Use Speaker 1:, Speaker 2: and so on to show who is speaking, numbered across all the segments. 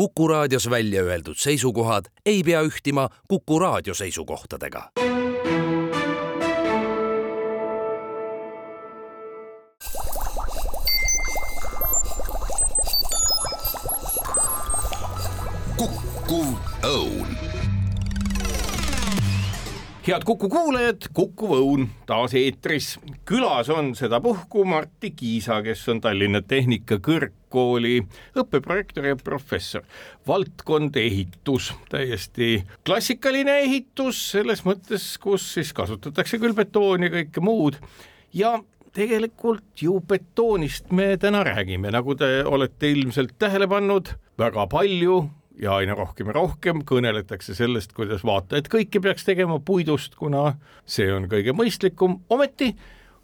Speaker 1: Kuku raadios välja öeldud seisukohad ei pea ühtima Kuku raadio seisukohtadega.
Speaker 2: kukkuv õun
Speaker 3: head Kuku kuulajad, Kuku Õun taas eetris. külas on sedapuhku Martti Kiisa, kes on Tallinna Tehnikakõrgkooli õppeprorektor ja professor. valdkond ehitus, täiesti klassikaline ehitus selles mõttes, kus siis kasutatakse küll betooni ja kõike muud ja tegelikult ju betoonist me täna räägime, nagu te olete ilmselt tähele pannud, väga palju ja aina rohkem ja rohkem kõneletakse sellest, kuidas vaata, et kõike peaks tegema puidust, kuna see on kõige mõistlikum, ometi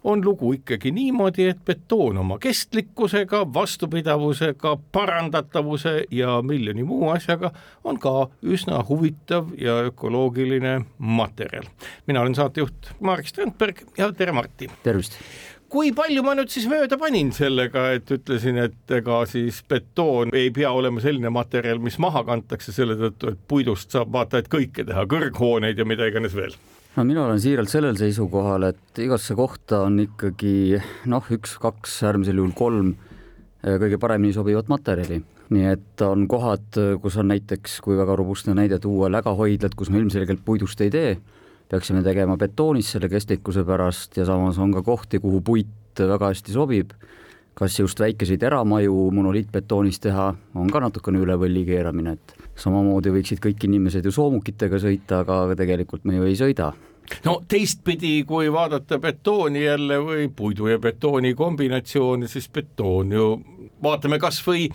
Speaker 3: on lugu ikkagi niimoodi, et betoon oma kestlikkusega, vastupidavusega, parandatavuse ja miljoni muu asjaga on ka üsna huvitav ja ökoloogiline materjal. mina olen saatejuht Marek Strandberg ja tere, Martti!
Speaker 4: tervist!
Speaker 3: kui palju ma nüüd siis mööda panin sellega, et ütlesin, et ega siis betoon ei pea olema selline materjal, mis maha kantakse selle tõttu, et puidust saab vaata et kõike teha, kõrghooneid ja mida iganes veel?
Speaker 4: No mina olen siiralt sellel seisukohal, et igasse kohta on ikkagi noh, üks-kaks, äärmisel juhul kolm eh, kõige paremini sobivat materjali. nii et on kohad, kus on näiteks, kui väga robustne näide tuua, lägahoidlad, kus me ilmselgelt puidust ei tee peaksime tegema betoonis selle kestlikkuse pärast ja samas on ka kohti, kuhu puit väga hästi sobib, kas just väikeseid eramaju monoliitbetoonis teha, on ka natukene üle võlli keeramine, et samamoodi võiksid kõik inimesed ju soomukitega sõita, aga tegelikult me ju ei sõida.
Speaker 3: No teistpidi, kui vaadata betooni jälle või puidu ja betooni kombinatsiooni, siis betoon ju, vaatame kas või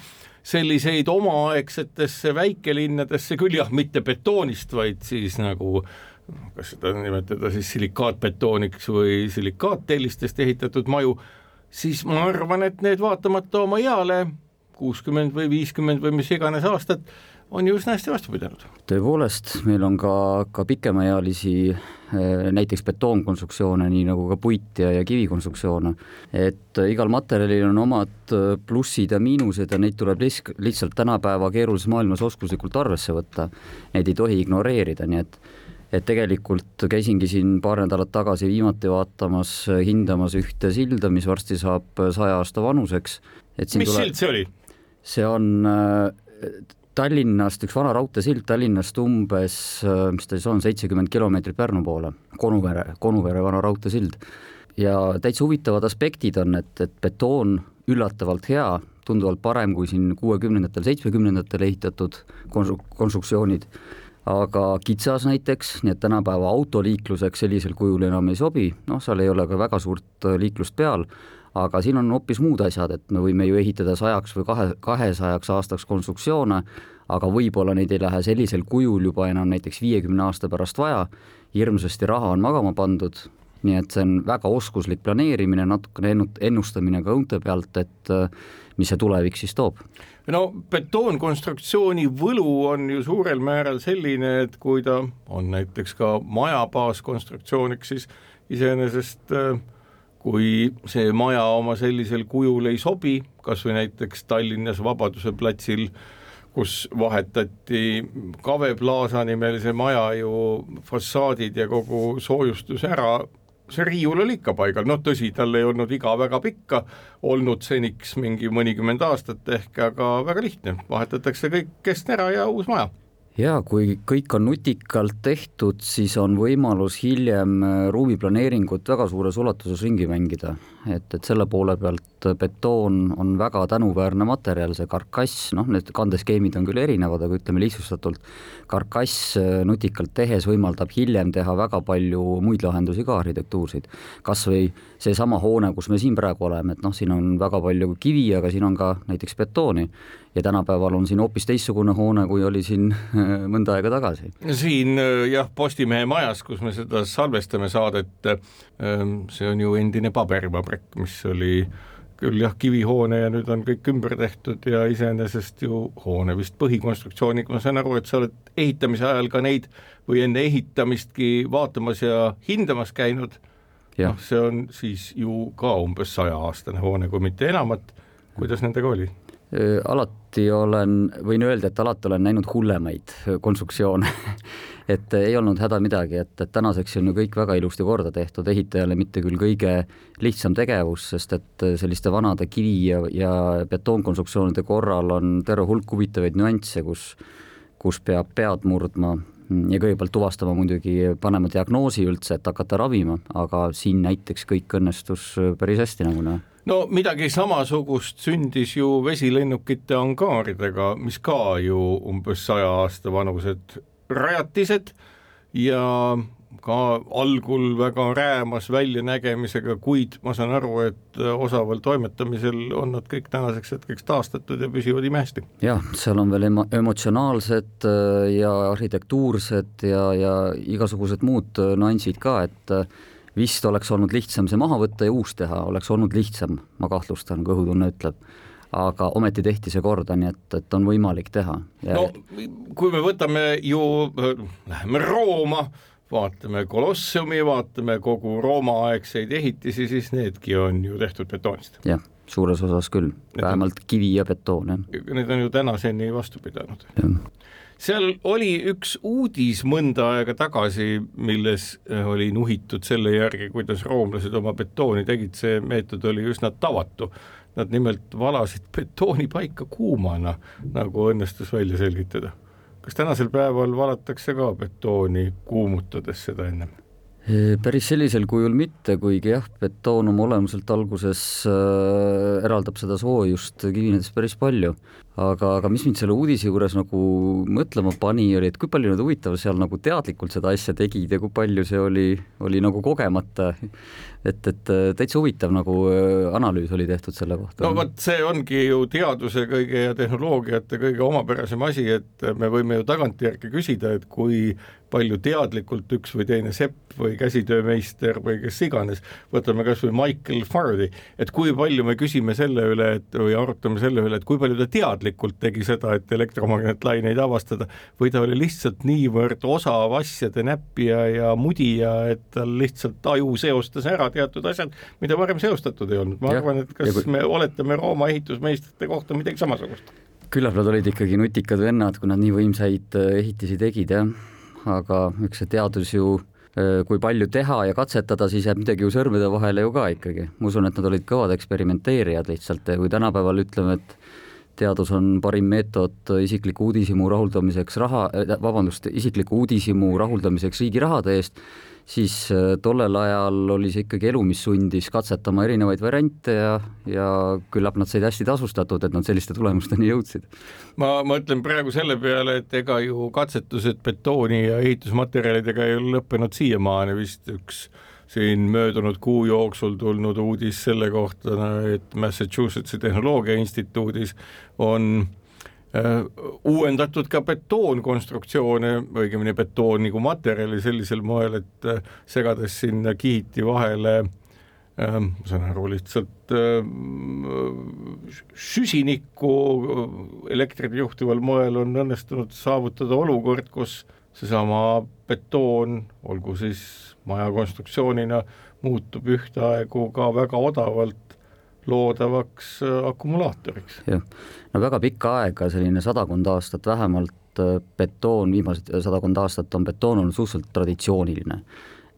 Speaker 3: selliseid omaaegsetesse väikelinnadesse küll jah, mitte betoonist, vaid siis nagu kas seda nimetada siis silikaatbetooniks või silikaattellistest ehitatud maju, siis ma arvan, et need vaatamata oma eale, kuuskümmend või viiskümmend või mis iganes aastat, on ju üsna hästi vastu pidanud.
Speaker 4: tõepoolest, meil on ka, ka pikemaealisi eh, näiteks betoonkonstruktsioone, nii nagu ka puit- ja, ja kivikonstruktsioone, et igal materjalil on omad eh, plussid ja miinused ja neid tuleb lihtsalt tänapäeva keerulises maailmas oskuslikult arvesse võtta. Neid ei tohi ignoreerida, nii et et tegelikult käisingi siin paar nädalat tagasi viimati vaatamas, hindamas ühte silda, mis varsti saab saja aasta vanuseks.
Speaker 3: mis tule... sild see oli?
Speaker 4: see on Tallinnast, üks vana raudteesild Tallinnast umbes, äh, mis ta siis on, seitsekümmend kilomeetrit Pärnu poole, Konuvere, Konuvere vana raudteesild. ja täitsa huvitavad aspektid on, et, et betoon üllatavalt hea, tunduvalt parem kui siin kuuekümnendatel, seitsmekümnendatel ehitatud konstru-, konstruktsioonid aga kitsas näiteks, nii et tänapäeva autoliikluseks sellisel kujul enam ei sobi, noh, seal ei ole ka väga suurt äh, liiklust peal, aga siin on hoopis muud asjad, et me võime ju ehitada sajaks või kahe, kahesajaks aastaks konstruktsioone, aga võib-olla neid ei lähe sellisel kujul juba enam näiteks viiekümne aasta pärast vaja, hirmsasti raha on magama pandud, nii et see on väga oskuslik planeerimine, natukene ennustamine ka õunte pealt, et äh, mis see tulevik siis toob?
Speaker 3: no betoonkonstruktsiooni võlu on ju suurel määral selline, et kui ta on näiteks ka maja baaskonstruktsiooniks, siis iseenesest äh, kui see maja oma sellisel kujul ei sobi, kas või näiteks Tallinnas Vabaduse platsil, kus vahetati Kave Plaza nimelise maja ju fassaadid ja kogu soojustus ära see riiul oli ikka paigal, noh tõsi, tal ei olnud iga väga pikka olnud seniks mingi mõnikümmend aastat ehk, aga väga lihtne, vahetatakse kõik kest ära ja uus maja
Speaker 4: ja kui kõik on nutikalt tehtud, siis on võimalus hiljem ruumiplaneeringut väga suures ulatuses ringi mängida, et, et selle poole pealt betoon on väga tänuväärne materjal, see karkass, noh, need kandeskeemid on küll erinevad, aga ütleme lihtsustatult, karkass nutikalt tehes võimaldab hiljem teha väga palju muid lahendusi ka arhitektuurseid. kas või seesama hoone, kus me siin praegu oleme, et noh, siin on väga palju kivi, aga siin on ka näiteks betooni ja tänapäeval on siin hoopis teistsugune hoone, kui oli siin mõnda aega tagasi.
Speaker 3: siin jah, Postimehe majas, kus me seda salvestame saadet, see on ju endine paberivabrik, mis oli küll jah, kivihoone ja nüüd on kõik ümber tehtud ja iseenesest ju hoone vist põhikonstruktsiooniga, ma saan aru, et sa oled ehitamise ajal ka neid või enne ehitamistki vaatamas ja hindamas käinud, noh, see on siis ju ka umbes sajaaastane hoone, kui mitte enamat, kuidas nendega oli?
Speaker 4: alati olen, võin öelda, et alati olen näinud hullemaid konstruktsioone et ei olnud häda midagi, et, et tänaseks on ju kõik väga ilusti korda tehtud, ehitajale mitte küll kõige lihtsam tegevus, sest et selliste vanade kivi ja, ja betoonkonstruktsioonide korral on terve hulk huvitavaid nüansse, kus, kus peab pead murdma ja kõigepealt tuvastama muidugi, panema diagnoosi üldse, et hakata ravima, aga siin näiteks kõik õnnestus päris hästi nagu näha.
Speaker 3: No midagi samasugust sündis ju vesilennukite angaaridega, mis ka ju umbes saja aasta vanused rajatised ja ka algul väga räämas väljanägemisega, kuid ma saan aru, et osaval toimetamisel on nad kõik tänaseks hetkeks taastatud ja püsivad imehästi.
Speaker 4: jah, seal on veel emo-, emotsionaalsed äh, ja arhitektuursed ja, ja igasugused muud äh, nüansid ka, et äh, vist oleks olnud lihtsam see maha võtta ja uus teha, oleks olnud lihtsam, ma kahtlustan, kõhutunne ütleb aga ometi tehti see korda, nii et, et on võimalik teha.
Speaker 3: no kui me võtame ju, läheme Rooma, vaatame Kolosseumi, vaatame kogu Rooma-aegseid ehitisi, siis needki on ju tehtud betoonist.
Speaker 4: jah, suures osas küll, vähemalt kivi ja betoon, jah.
Speaker 3: Need on ju tänaseni vastu pidanud seal oli üks uudis mõnda aega tagasi, milles oli nuhitud selle järgi, kuidas roomlased oma betooni tegid, see meetod oli üsna tavatu. Nad nimelt valasid betooni paika kuumana, nagu õnnestus välja selgitada. kas tänasel päeval valatakse ka betooni kuumutades seda ennem?
Speaker 4: päris sellisel kujul mitte, kuigi jah, betoon oma olemuselt alguses äh, eraldab seda soojust kivinedes päris palju. Aga, aga mis mind selle uudise juures nagu mõtlema pani, oli, et kui palju nad huvitav seal nagu teadlikult seda asja tegid ja kui palju see oli, oli nagu kogemata et, et äh, täitsa huvitav nagu äh, analüüs oli tehtud selle kohta.
Speaker 3: no vot, see ongi ju teaduse kõige ja tehnoloogiate kõige omapärasem asi, et me võime ju tagantjärgi küsida, et kui palju teadlikult üks või teine sepp või käsitöömeister või kes iganes, võtame kas või Michael Faraday, et kui palju me küsime selle üle, et või arutame selle üle, et kui palju ta teadlikult tegi seda, et elektromagnetlaineid avastada, või ta oli lihtsalt niivõrd osav asjade näppija ja mudija, et tal lihtsalt aju seostas ära teatud asjad, mida varem seostatud ei olnud, ma ja, arvan, et kas kui... me oletame Rooma ehitusmeistrite kohta midagi samasugust?
Speaker 4: küllap nad olid ikkagi nutikad vennad, kui nad nii võimsaid äh, ehitisi tegid, jah, aga eks see teadus ju äh, kui palju teha ja katsetada, siis jääb midagi ju sõrmede vahele ju ka ikkagi. ma usun, et nad olid kõvad eksperimenteerijad lihtsalt kui tänapäeval ütleme, et teadus on parim meetod isikliku uudishimu rahuldamiseks raha, äh, vabandust, isikliku uudishimu rahuldamiseks riigi rahade eest, siis äh, tollel ajal oli see ikkagi elu, mis sundis katsetama erinevaid variante ja, ja küllap nad said hästi tasustatud, et nad selliste tulemusteni jõudsid.
Speaker 3: ma mõtlen praegu selle peale, et ega ju katsetused betooni ja ehitusmaterjalidega ei ole lõppenud siiamaani, vist üks siin möödunud kuu jooksul tulnud uudis selle kohta, et Massachusettsi Tehnoloogia Instituudis on Äh, uuendatud ka betoonkonstruktsioone, õigemini betooni kui materjali sellisel moel, et äh, segades sinna kihiti vahele äh, ma saan aru, lihtsalt süsinikku elektrit juhtival moel on õnnestunud saavutada olukord, kus seesama betoon, olgu siis maja konstruktsioonina, muutub ühtaegu ka väga odavalt loodavaks äh, akumulaatoriks.
Speaker 4: jah, no väga pikka aega, selline sadakond aastat vähemalt äh, betoon, viimased sadakond aastat on betoon olnud suhteliselt traditsiooniline.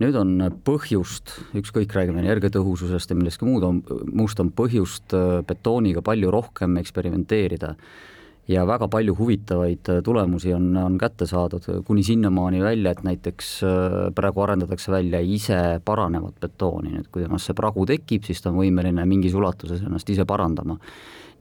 Speaker 4: nüüd on põhjust, ükskõik, räägime energiatõhususest ja millestki muud, on, muust on põhjust äh, betooniga palju rohkem eksperimenteerida ja väga palju huvitavaid äh, tulemusi on, on kätte saadud, kuni sinnamaani välja, et näiteks äh, praegu arendatakse välja ise paranevat betooni, nüüd kui temast see pragu tekib, siis ta on võimeline mingis ulatuses ennast ise parandama.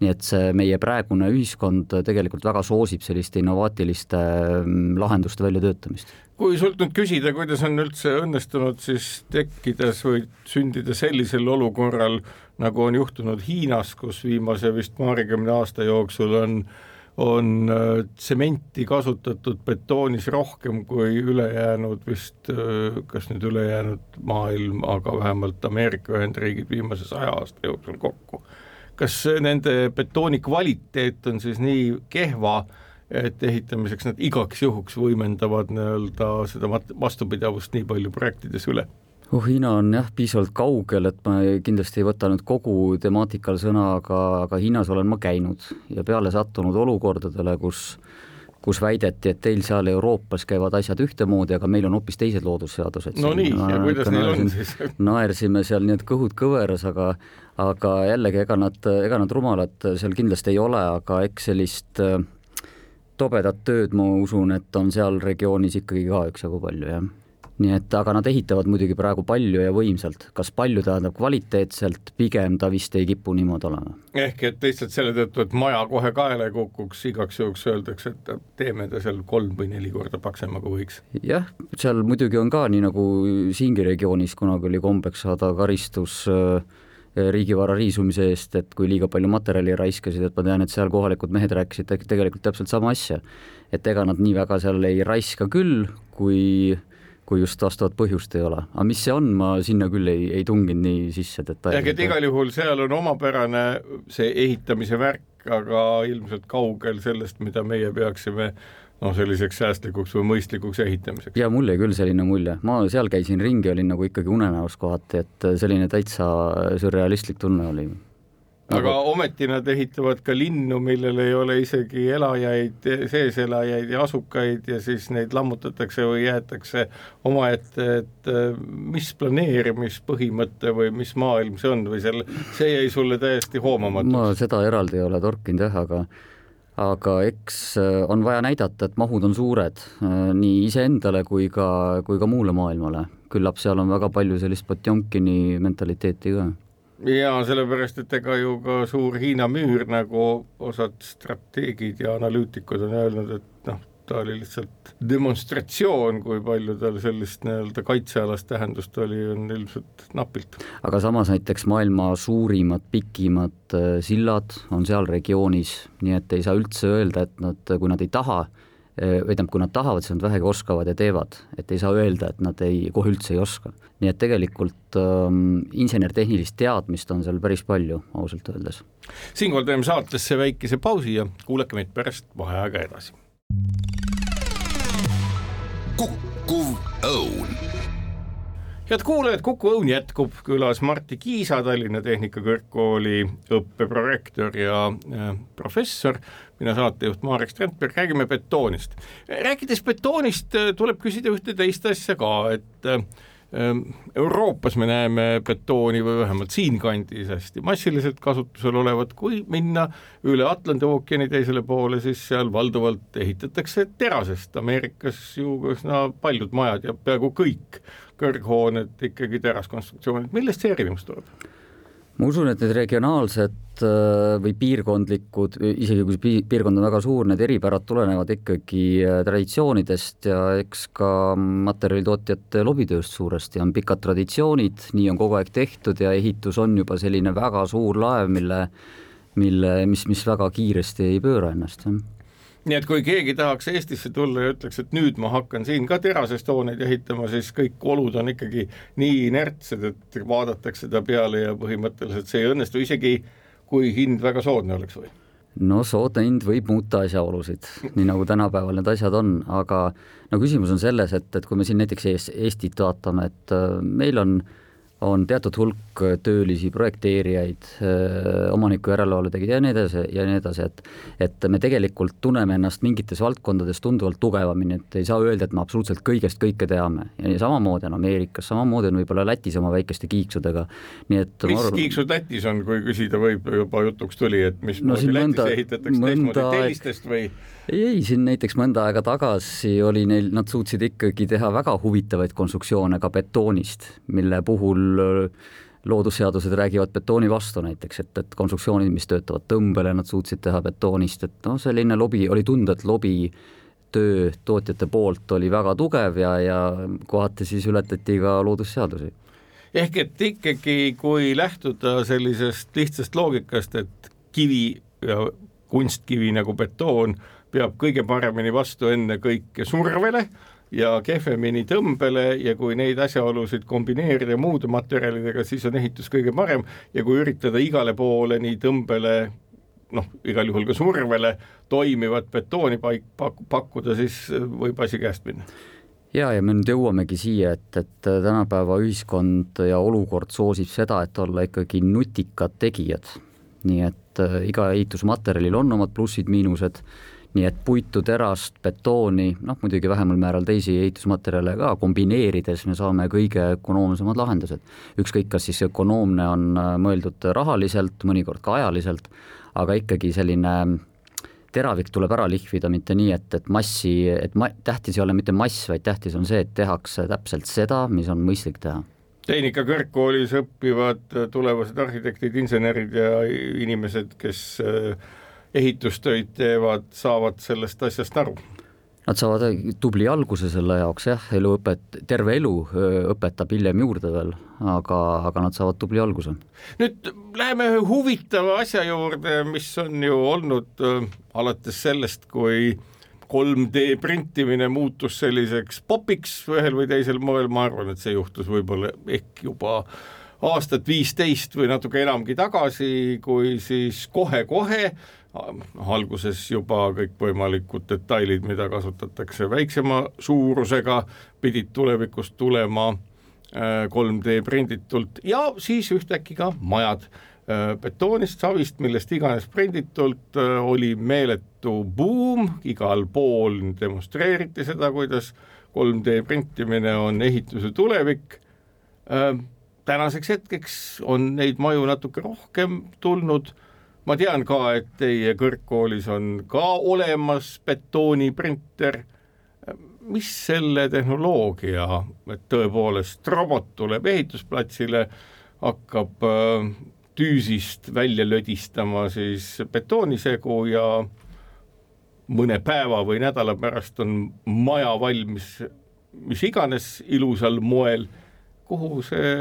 Speaker 4: nii et see meie praegune ühiskond tegelikult väga soosib selliste innovaatiliste mm, lahenduste väljatöötamist
Speaker 3: kui sult nüüd küsida, kuidas on üldse õnnestunud siis tekkides või sündida sellisel olukorral, nagu on juhtunud Hiinas, kus viimase vist paarikümne aasta jooksul on äh, on äh, tsementi kasutatud betoonis rohkem kui ülejäänud vist, äh, kas nüüd ülejäänud maailm, aga vähemalt Ameerika Ühendriigid viimase saja aasta jooksul kokku. kas nende betooni kvaliteet on siis nii kehva, et ehitamiseks nad igaks juhuks võimendavad nii-öelda seda vastupidavust nii palju projektides üle?
Speaker 4: Oh, Hiina on jah, piisavalt kaugel, et ma kindlasti ei võta nüüd kogu temaatikal sõna, aga, aga Hiinas olen ma käinud ja peale sattunud olukordadele, kus kus väideti, et teil seal Euroopas käivad asjad ühtemoodi, aga meil on hoopis teised loodusseadused.
Speaker 3: no nii, ja kuidas neil on siis?
Speaker 4: naersime seal nii, et kõhud kõveras, aga aga jällegi, ega nad, ega nad rumalad seal kindlasti ei ole, aga eks sellist äh, tobedat tööd, ma usun, et on seal regioonis ikkagi ka üksjagu palju, jah nii et aga nad ehitavad muidugi praegu palju ja võimsalt, kas palju tähendab kvaliteetselt, pigem ta vist ei kipu niimoodi olema.
Speaker 3: ehk et lihtsalt selle tõttu, et maja kohe kaela ei kukuks, igaks juhuks öeldakse, et teeme ta seal kolm või neli korda paksema, kui võiks.
Speaker 4: jah, seal muidugi on ka nii nagu siingi regioonis kunagi oli kombeks saada karistus äh, riigivara riisumise eest, et kui liiga palju materjali raiskasid, et ma tean, et seal kohalikud mehed rääkisid tegelikult täpselt sama asja. et ega nad nii väga seal ei raiska küll, kui kui just vastavat põhjust ei ole, aga mis see on, ma sinna küll ei, ei tunginud nii sisse detailselt.
Speaker 3: igal juhul seal on omapärane see ehitamise värk, aga ilmselt kaugel sellest, mida meie peaksime noh, selliseks säästlikuks või mõistlikuks ehitamiseks.
Speaker 4: ja mul jäi küll selline mulje, ma seal käisin ringi, olin nagu ikkagi unenäos kohati, et selline täitsa sürrealistlik tunne oli
Speaker 3: aga ometi nad ehitavad ka linnu, millel ei ole isegi elajaid, seeselajaid ja asukaid ja siis neid lammutatakse või jäetakse omaette, et äh, mis planeerimispõhimõte või mis maailm see on või selle, see jäi sulle täiesti hoomamatuks?
Speaker 4: ma seda eraldi ei ole torkinud jah, aga aga eks äh, on vaja näidata, et mahud on suured äh, nii iseendale kui ka, kui ka muule maailmale. küllap seal on väga palju sellist Potjomkini mentaliteeti ka
Speaker 3: ja sellepärast, et ega ju ka suur Hiina müür, nagu osad strateegid ja analüütikud on öelnud, et noh, ta oli lihtsalt demonstratsioon, kui palju tal sellist nii-öelda kaitsealast tähendust oli, on ilmselt napilt.
Speaker 4: aga samas näiteks maailma suurimad, pikimad äh, sillad on seal regioonis, nii et ei saa üldse öelda, et nad, kui nad ei taha, tähendab, kui nad tahavad, siis nad vähegi oskavad ja teevad, et ei saa öelda, et nad ei, kohe üldse ei oska. nii et tegelikult ähm, insener-tehnilist teadmist on seal päris palju, ausalt öeldes.
Speaker 3: siinkohal teeme saatesse väikese pausi ja kuulake meid pärast vaheaega edasi.
Speaker 2: kukkuv õun
Speaker 3: head kuulajad, Kuku Õun jätkub, külas Martti Kiisa, Tallinna Tehnikakõrgkooli õppeprorektor ja äh, professor, mina saatejuht Marek Strandberg, räägime betoonist. rääkides betoonist, äh, tuleb küsida ühte teist asja ka, et äh, Ehm, Euroopas me näeme betooni või vähemalt siinkandis hästi massiliselt kasutusel olevat, kui minna üle Atlandi ookeani teisele poole, siis seal valdavalt ehitatakse terasest, Ameerikas ju üsna paljud majad ja peaaegu kõik kõrghooned ikkagi teraskonstruktsioonid, millest see erinevus tuleb?
Speaker 4: Ma usun, et need regionaalsed äh, või piirkondlikud, isegi kui piirkond on väga suur, need eripärad tulenevad ikkagi äh, traditsioonidest ja eks ka materjalitootjate lobitööst suuresti on pikad traditsioonid, nii on kogu aeg tehtud ja ehitus on juba selline väga suur laev, mille, mille, mis, mis väga kiiresti ei pööra ennast, jah
Speaker 3: nii et kui keegi tahaks Eestisse tulla ja ütleks, et nüüd ma hakkan siin ka terasest hooneid ehitama, siis kõik olud on ikkagi nii inertsed, et vaadatakse ta peale ja põhimõtteliselt see ei õnnestu, isegi kui hind väga soodne oleks või?
Speaker 4: no soodne hind võib muuta asjaolusid, nii nagu tänapäeval need asjad on, aga no küsimus on selles, et, et kui me siin näiteks Eestit vaatame, et äh, meil on äh, on teatud hulk töölisi, projekteerijaid, omaniku järelevalve tegid ja nii edasi ja nii edasi, et et me tegelikult tunneme ennast mingites valdkondades tunduvalt tugevamini, et ei saa öelda, et me absoluutselt kõigest kõike teame. ja samamoodi on Ameerikas, samamoodi on võib-olla Lätis oma väikeste kiiksudega, nii et
Speaker 3: mis arvan... kiiksud Lätis on, kui küsida võib, juba jutuks tuli, et mismoodi no, Lätis mõnda, ehitatakse teistmoodi tellistest või?
Speaker 4: Ei, siin näiteks mõnda aega tagasi oli neil, nad suutsid ikkagi teha väga huvitavaid konstruktsioone ka betoonist, mille puhul äh, loodusseadused räägivad betooni vastu näiteks, et, et konstruktsioonid, mis töötavad tõmbele, nad suutsid teha betoonist, et noh, selline lobi, oli tunda, et lobi töö tootjate poolt oli väga tugev ja, ja kohati siis ületati ka loodusseadusi.
Speaker 3: ehk et ikkagi, kui lähtuda sellisest lihtsast loogikast, et kivi ja kunstkivi nagu betoon peab kõige paremini vastu ennekõike survele ja kehvemini tõmbele ja kui neid asjaolusid kombineerida muude materjalidega, siis on ehitus kõige parem. Ja kui üritada igale poole nii tõmbele noh, igal juhul ka survele toimivat betooni paik-, pakkuda, siis võib asi käest minna.
Speaker 4: Ja, ja me nüüd jõuamegi siia, et, et tänapäeva ühiskond ja olukord soosib seda, et olla ikkagi nutikad tegijad. nii et äh, iga ehitusmaterjalil on omad plussid-miinused, nii et puitu, terast, betooni, noh muidugi vähemal määral teisi ehitusmaterjale ka kombineerides me saame kõige ökonoomsemad lahendused. ükskõik, kas siis ökonoomne on äh, mõeldud rahaliselt, mõnikord ka ajaliselt, aga ikkagi selline teravik tuleb ära lihvida, mitte nii, et, et massi, et ma, tähtis ei ole mitte mass, vaid tähtis on see, et tehakse täpselt seda, mis on mõistlik teha.
Speaker 3: tehnikakõrgkoolis õpivad tulevased arhitektid, insenerid ja inimesed, kes äh, ehitustöid teevad, saavad sellest asjast aru
Speaker 4: Nad saavad tubli alguse selle jaoks jah, eluõpet, terve elu õpetab hiljem juurde veel, aga, aga nad saavad tubli alguse.
Speaker 3: nüüd läheme ühe huvitava asja juurde, mis on ju olnud äh, alates sellest, kui 3D printimine muutus selliseks popiks ühel või teisel moel, ma arvan, et see juhtus võib-olla ehk juba aastat viisteist või natuke enamgi tagasi, kui siis kohe-kohe alguses juba kõikvõimalikud detailid, mida kasutatakse väiksema suurusega, pidid tulevikus tulema 3D äh, prinditult ja siis ühtäkki ka majad. Äh, betoonist, savist, millest iganes prinditult äh, oli meeletu buum, igal pool demonstreeriti seda, kuidas 3D printimine on ehituse tulevik. tänaseks hetkeks on neid maju natuke rohkem tulnud ma tean ka, et teie kõrgkoolis on ka olemas betooniprinter. mis selle tehnoloogia, et tõepoolest robot tuleb ehitusplatsile, hakkab äh, tüüsist välja lödistama siis betoonisegu ja mõne päeva või nädala pärast on maja valmis mis iganes ilusal moel, kuhu see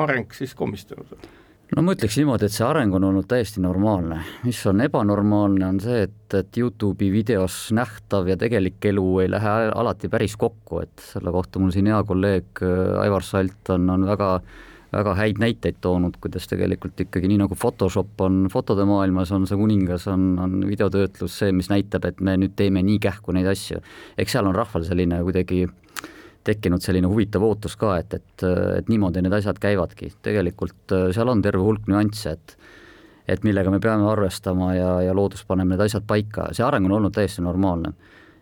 Speaker 3: areng siis komistanud on?
Speaker 4: No ma ütleks niimoodi, et see areng on olnud täiesti normaalne, mis on ebanormaalne, on see, et, et Youtube'i videos nähtav ja tegelik elu ei lähe alati päris kokku, et selle kohta mul siin hea kolleeg äh, Aivar Salt on, on väga väga häid näiteid toonud, kuidas tegelikult ikkagi nii nagu Photoshop on fotode maailmas, on see kuningas, on, on videotöötlus see, mis näitab, et me nüüd teeme nii kähku neid asju. eks seal on rahval selline kuidagi tekkinud selline huvitav ootus ka, et, et, et niimoodi need asjad käivadki, tegelikult äh, seal on terve hulk nüansse, et et millega me peame arvestama ja, ja loodus paneb need asjad paika, see areng on olnud täiesti normaalne.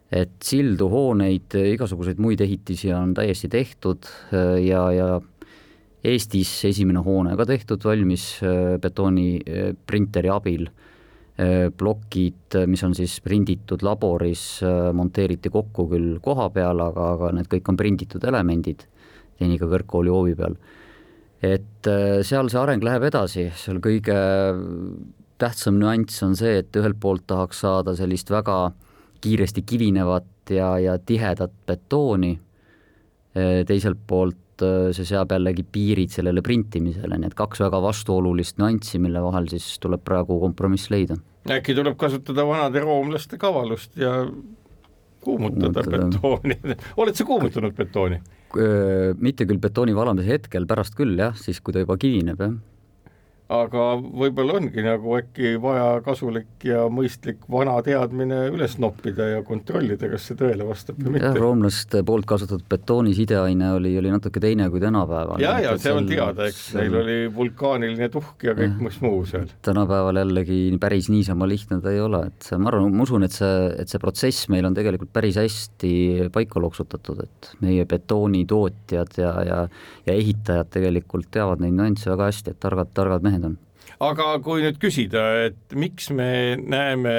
Speaker 4: et sildu, hooneid, igasuguseid muid ehitisi on täiesti tehtud äh, ja, ja Eestis esimene hoone ka tehtud valmis äh, betooniprinteri abil. Äh, plokid, mis on siis prinditud laboris, äh, monteeriti kokku küll koha peal, aga, aga need kõik on prinditud elemendid Tehnika Kõrgkooli hoovi peal. et äh, seal see areng läheb edasi, seal kõige tähtsam nüanss on see, et ühelt poolt tahaks saada sellist väga kiiresti kivinevat ja, ja tihedat betooni, teiselt poolt see seab jällegi piirid sellele printimisele, nii et kaks väga vastuolulist nüanssi, mille vahel siis tuleb praegu kompromiss leida.
Speaker 3: Äkki tuleb kasutada vanade roomlaste kavalust ja kuumutada betooni? Oled sa kuumutanud betooni?
Speaker 4: mitte küll betooni valamise hetkel, pärast küll jah, siis kui ta juba kivineb jah
Speaker 3: aga võib-olla ongi nagu äkki vaja kasulik ja mõistlik vana teadmine üles noppida ja kontrollida, kas see tõele vastab või mitte.
Speaker 4: roomlaste poolt kasutatud betooni sideaine oli, oli natuke teine kui tänapäeval.
Speaker 3: ja, ja see on teada, eks neil oli vulkaaniline tuhk ja kõik mis muu seal.
Speaker 4: tänapäeval jällegi päris niisama lihtne ta ei ole, et ma arvan, ma usun, et see, et see protsess meil on tegelikult päris hästi paika loksutatud, et meie betoonitootjad ja, ja ja ehitajad tegelikult teavad neid nüansse väga hästi, et targad, targad mehed on.
Speaker 3: aga kui nüüd küsida, et miks me näeme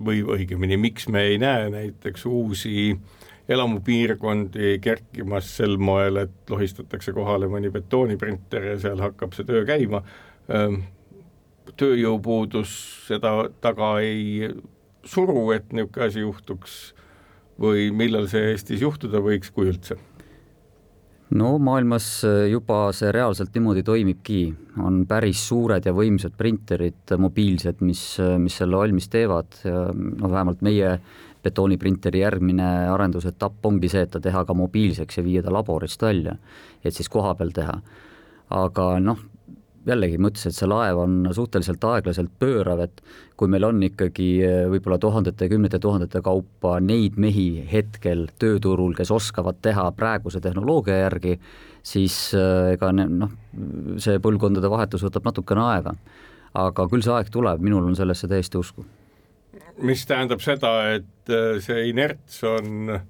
Speaker 3: või õigemini, miks me ei näe näiteks uusi elamupiirkondi kerkimas sel moel, et lohistatakse kohale mõni betooniprinter ja seal hakkab see töö käima, ehm, tööjõupuudus seda taga ei suru, et niisugune asi juhtuks või millal see Eestis juhtuda võiks, kui üldse
Speaker 4: no maailmas äh, juba see reaalselt niimoodi toimibki, on päris suured ja võimsad printerid, mobiilsed, mis, äh, mis selle valmis teevad noh, vähemalt meie betooniprinteri järgmine arendusetapp ongi see, et ta teha ka mobiilseks ja viia ta laborist välja, et siis koha peal teha. aga noh, jällegi ma ütlesin, et see laev on suhteliselt aeglaselt pöörav, et kui meil on ikkagi eh, võib-olla tuhandete kümnete tuhandete kaupa neid mehi hetkel tööturul, kes oskavad teha praeguse tehnoloogia järgi, siis eh, ega noh, see põlvkondade vahetus võtab natukene aega. aga küll see aeg tuleb, minul on sellesse täiesti usku.
Speaker 3: mis tähendab seda, et eh, see inerts on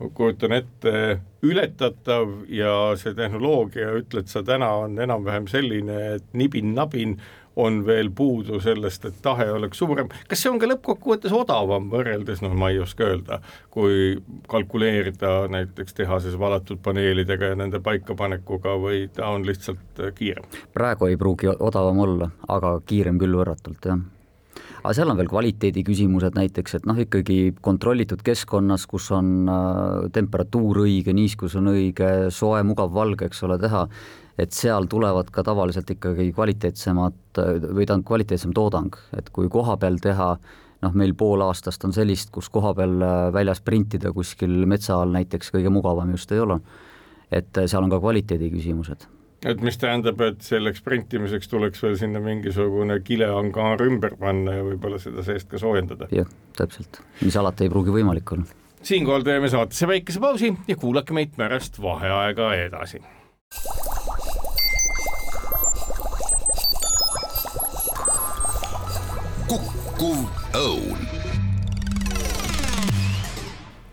Speaker 3: ma kujutan ette, ületatav ja see tehnoloogia, ütled sa täna, on enam-vähem selline, et nibin-nabin on veel puudu sellest, et tahe oleks suurem, kas see on ka lõppkokkuvõttes odavam võrreldes, noh, ma ei oska öelda, kui kalkuleerida näiteks tehases valatud paneelidega ja nende paikapanekuga või ta on lihtsalt kiirem?
Speaker 4: praegu ei pruugi odavam olla, aga kiirem küll võrratult, jah aga seal on veel kvaliteedi küsimused näiteks, et noh, ikkagi kontrollitud keskkonnas, kus on äh, temperatuur õige, niiskus on õige, soe, mugav, valge, eks ole, teha, et seal tulevad ka tavaliselt ikkagi kvaliteetsemad või tähendab, kvaliteetsem toodang, et kui koha peal teha noh, meil pool aastast on sellist, kus koha peal äh, väljas printida kuskil metsa all näiteks kõige mugavam just ei ole. et seal on ka kvaliteedi küsimused
Speaker 3: et mis tähendab, et selleks printimiseks tuleks veel sinna mingisugune kileangaar ümber panna ja võib-olla seda seest ka soojendada.
Speaker 4: jah, täpselt, mis alati ei pruugi võimalik olla.
Speaker 3: siinkohal teeme saatesse väikese pausi ja kuulake meid pärast vaheaega edasi.
Speaker 2: kukkuv õun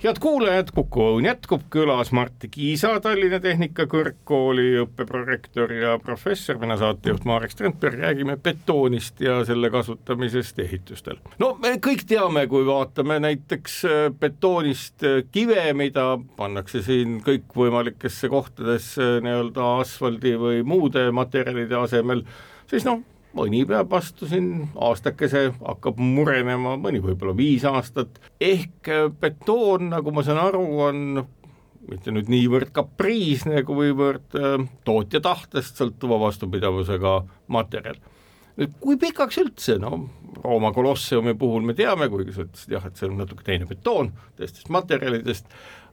Speaker 3: head kuulajad, Kuku Õun jätkub, külas Martti Kiisa, Tallinna Tehnikakõrgkooli õppeprorektor ja professor, mina saatejuht Marek Strandberg, räägime betoonist ja selle kasutamisest ehitustel. no me kõik teame, kui vaatame näiteks äh, betoonist äh, kive, mida pannakse siin kõikvõimalikesse kohtadesse nii-öelda asfaldi või muude materjalide asemel, siis noh, mõni peab vastu siin aastakese, hakkab murenema, mõni võib-olla viis aastat, ehk äh, betoon, nagu ma saan aru, on mitte nüüd niivõrd kapriisne, kuivõrd äh, tootja tahtest sõltuva vastupidavusega materjal. nüüd kui pikaks üldse, no Rooma kolosseumi puhul me teame, kuigi sa ütlesid jah, et see on natuke teine betoon teistest materjalidest,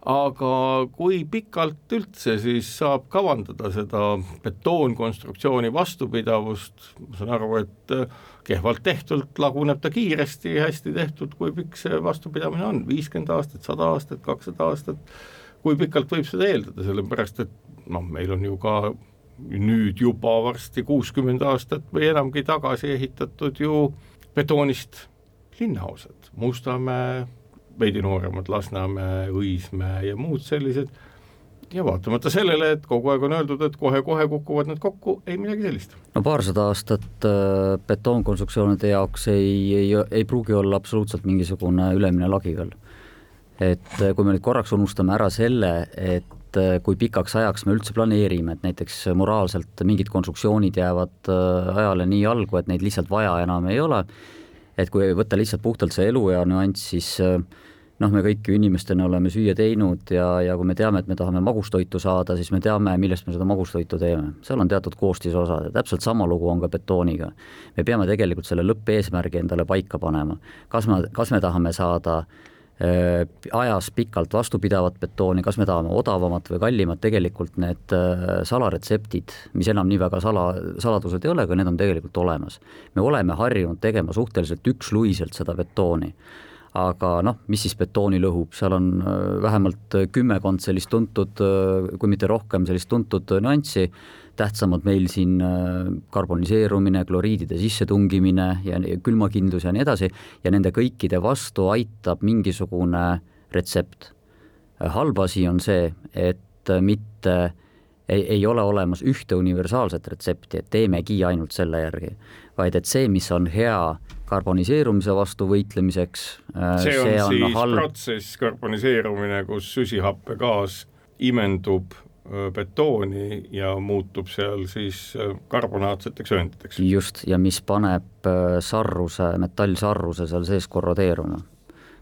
Speaker 3: aga kui pikalt üldse siis saab kavandada seda betoonkonstruktsiooni vastupidavust, ma saan aru, et äh, kehvalt tehtult laguneb ta kiiresti, hästi tehtud, kui pikk see vastupidamine on, viiskümmend aastat, sada aastat, kakssada aastat, kui pikalt võib seda eeldada, sellepärast et noh, meil on ju ka nüüd juba varsti kuuskümmend aastat või enamgi tagasi ehitatud ju betoonist linnaosad, Mustamäe, veidi nooremad Lasnamäe, Õismäe ja muud sellised, ja vaatamata sellele, et kogu aeg on öeldud, et kohe-kohe kukuvad need kokku, ei midagi sellist.
Speaker 4: no paarsada aastat äh, betoonkonstruktsioonide jaoks ei, ei, ei pruugi olla absoluutselt mingisugune ülemine lagi veel. et äh, kui me nüüd korraks unustame ära selle, et äh, kui pikaks ajaks me üldse planeerime, et näiteks moraalselt mingid konstruktsioonid jäävad ajale nii jalgu, et neid lihtsalt vaja enam ei ole, et kui võtta lihtsalt puhtalt see eluea nüanss, siis äh, noh, me kõik ju inimestena oleme süüa teinud ja, ja kui me teame, et me tahame magustoitu saada, siis me teame, millest me seda magustoitu teeme. seal on teatud koostisosad ja täpselt sama lugu on ka betooniga. me peame tegelikult selle lõppeesmärgi endale paika panema. kas me, kas me tahame saada äh, ajas pikalt vastupidavat betooni, kas me tahame odavamat või kallimat, tegelikult need äh, salaretseptid, mis enam nii väga sala, saladused ei ole, aga need on tegelikult olemas. me oleme harjunud tegema suhteliselt üksluiselt seda betooni aga noh, mis siis betooni lõhub, seal on äh, vähemalt kümmekond sellist tuntud, äh, kui mitte rohkem, sellist tuntud nüanssi, tähtsamad meil siin äh, karboniseerumine, kloriidide sissetungimine ja külmakindlus ja nii edasi, ja nende kõikide vastu aitab mingisugune retsept. halb asi on see, et mitte ei, ei ole olemas ühte universaalset retsepti, et teemegi ainult selle järgi, vaid et see, mis on hea karboniseerumise vastu võitlemiseks.
Speaker 3: Äh, see on, see on siis halb. protsess, karboniseerumine, kus süsihappegaas imendub äh, betooni ja muutub seal siis äh, karbonaatseteks ühenditeks.
Speaker 4: just, ja mis paneb sarruse, metallsarruse seal sees korrodeeruma.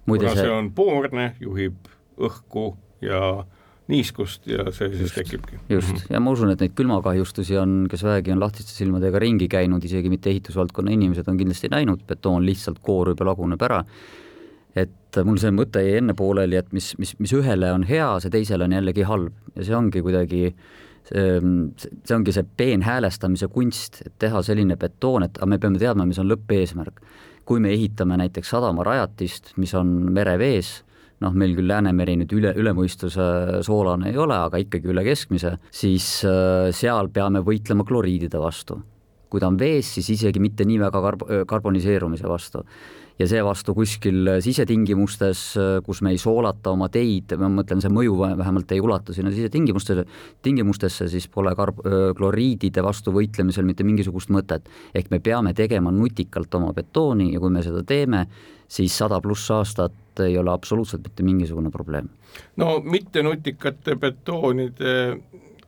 Speaker 3: kuna see, see on poorne, juhib õhku ja niiskust ja see just, siis tekibki.
Speaker 4: just, mhm. ja ma usun, et neid külmakahjustusi on, kes vähegi on lahtiste silmadega ringi käinud, isegi mitte ehitusvaldkonna inimesed on kindlasti näinud, betoon lihtsalt koorub ja laguneb ära, et mul see mõte jäi enne pooleli, et mis, mis, mis ühele on hea, see teisele on jällegi halb ja see ongi kuidagi see ongi see peenhäälestamise kunst, et teha selline betoon, et aga me peame teadma, mis on lõppeesmärk. kui me ehitame näiteks sadamarajatist, mis on merevees, noh, meil küll Läänemeri nüüd üle, ülemõistuse soolane ei ole, aga ikkagi üle keskmise, siis äh, seal peame võitlema kloriidide vastu. kui ta on vees, siis isegi mitte nii väga karb-, karboniseerumise vastu ja seevastu kuskil sisetingimustes, kus me ei soolata oma teid, ma mõtlen, see mõju vähemalt ei ulatu sinna sisetingimustesse, tingimustesse, siis pole karb-, kloriidide vastu võitlemisel mitte mingisugust mõtet. ehk me peame tegema nutikalt oma betooni ja kui me seda teeme, siis sada pluss aastat ei ole absoluutselt mitte mingisugune probleem.
Speaker 3: no mittenutikate betoonide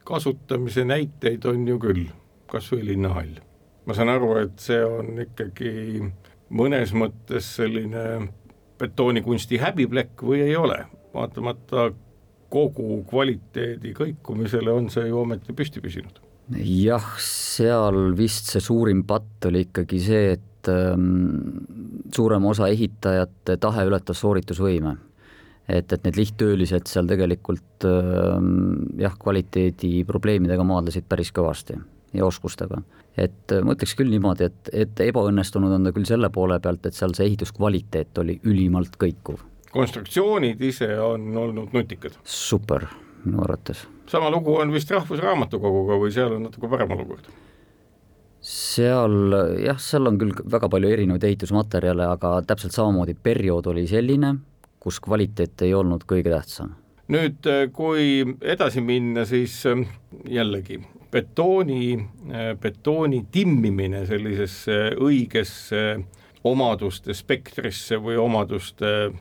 Speaker 3: kasutamise näiteid on ju küll, kas või linnahall. ma saan aru, et see on ikkagi mõnes mõttes selline betoonikunsti häbiplekk või ei ole, vaatamata kogu kvaliteedi kõikumisele on see ju ometi püsti püsinud.
Speaker 4: jah, seal vist see suurim patt oli ikkagi see, et ähm, suurem osa ehitajate tahe ületas sooritusvõime. et, et need lihttöölised seal tegelikult ähm, jah, kvaliteedi probleemidega maadlesid päris kõvasti ja oskustega. et äh, ma ütleks küll niimoodi, et, et ebaõnnestunud on ta küll selle poole pealt, et seal see ehituskvaliteet oli ülimalt kõikuv.
Speaker 3: konstruktsioonid ise on olnud nutikad?
Speaker 4: super, minu arvates.
Speaker 3: sama lugu on vist Rahvusraamatukoguga või seal on natuke parem olukord?
Speaker 4: Seal jah, seal on küll väga palju erinevaid ehitusmaterjale, aga täpselt samamoodi periood oli selline, kus kvaliteet ei olnud kõige tähtsam.
Speaker 3: Nüüd, äh, kui edasi minna, siis äh, jällegi betooni, äh, betooni timmimine sellisesse õigesse omaduste spektrisse või omaduste äh,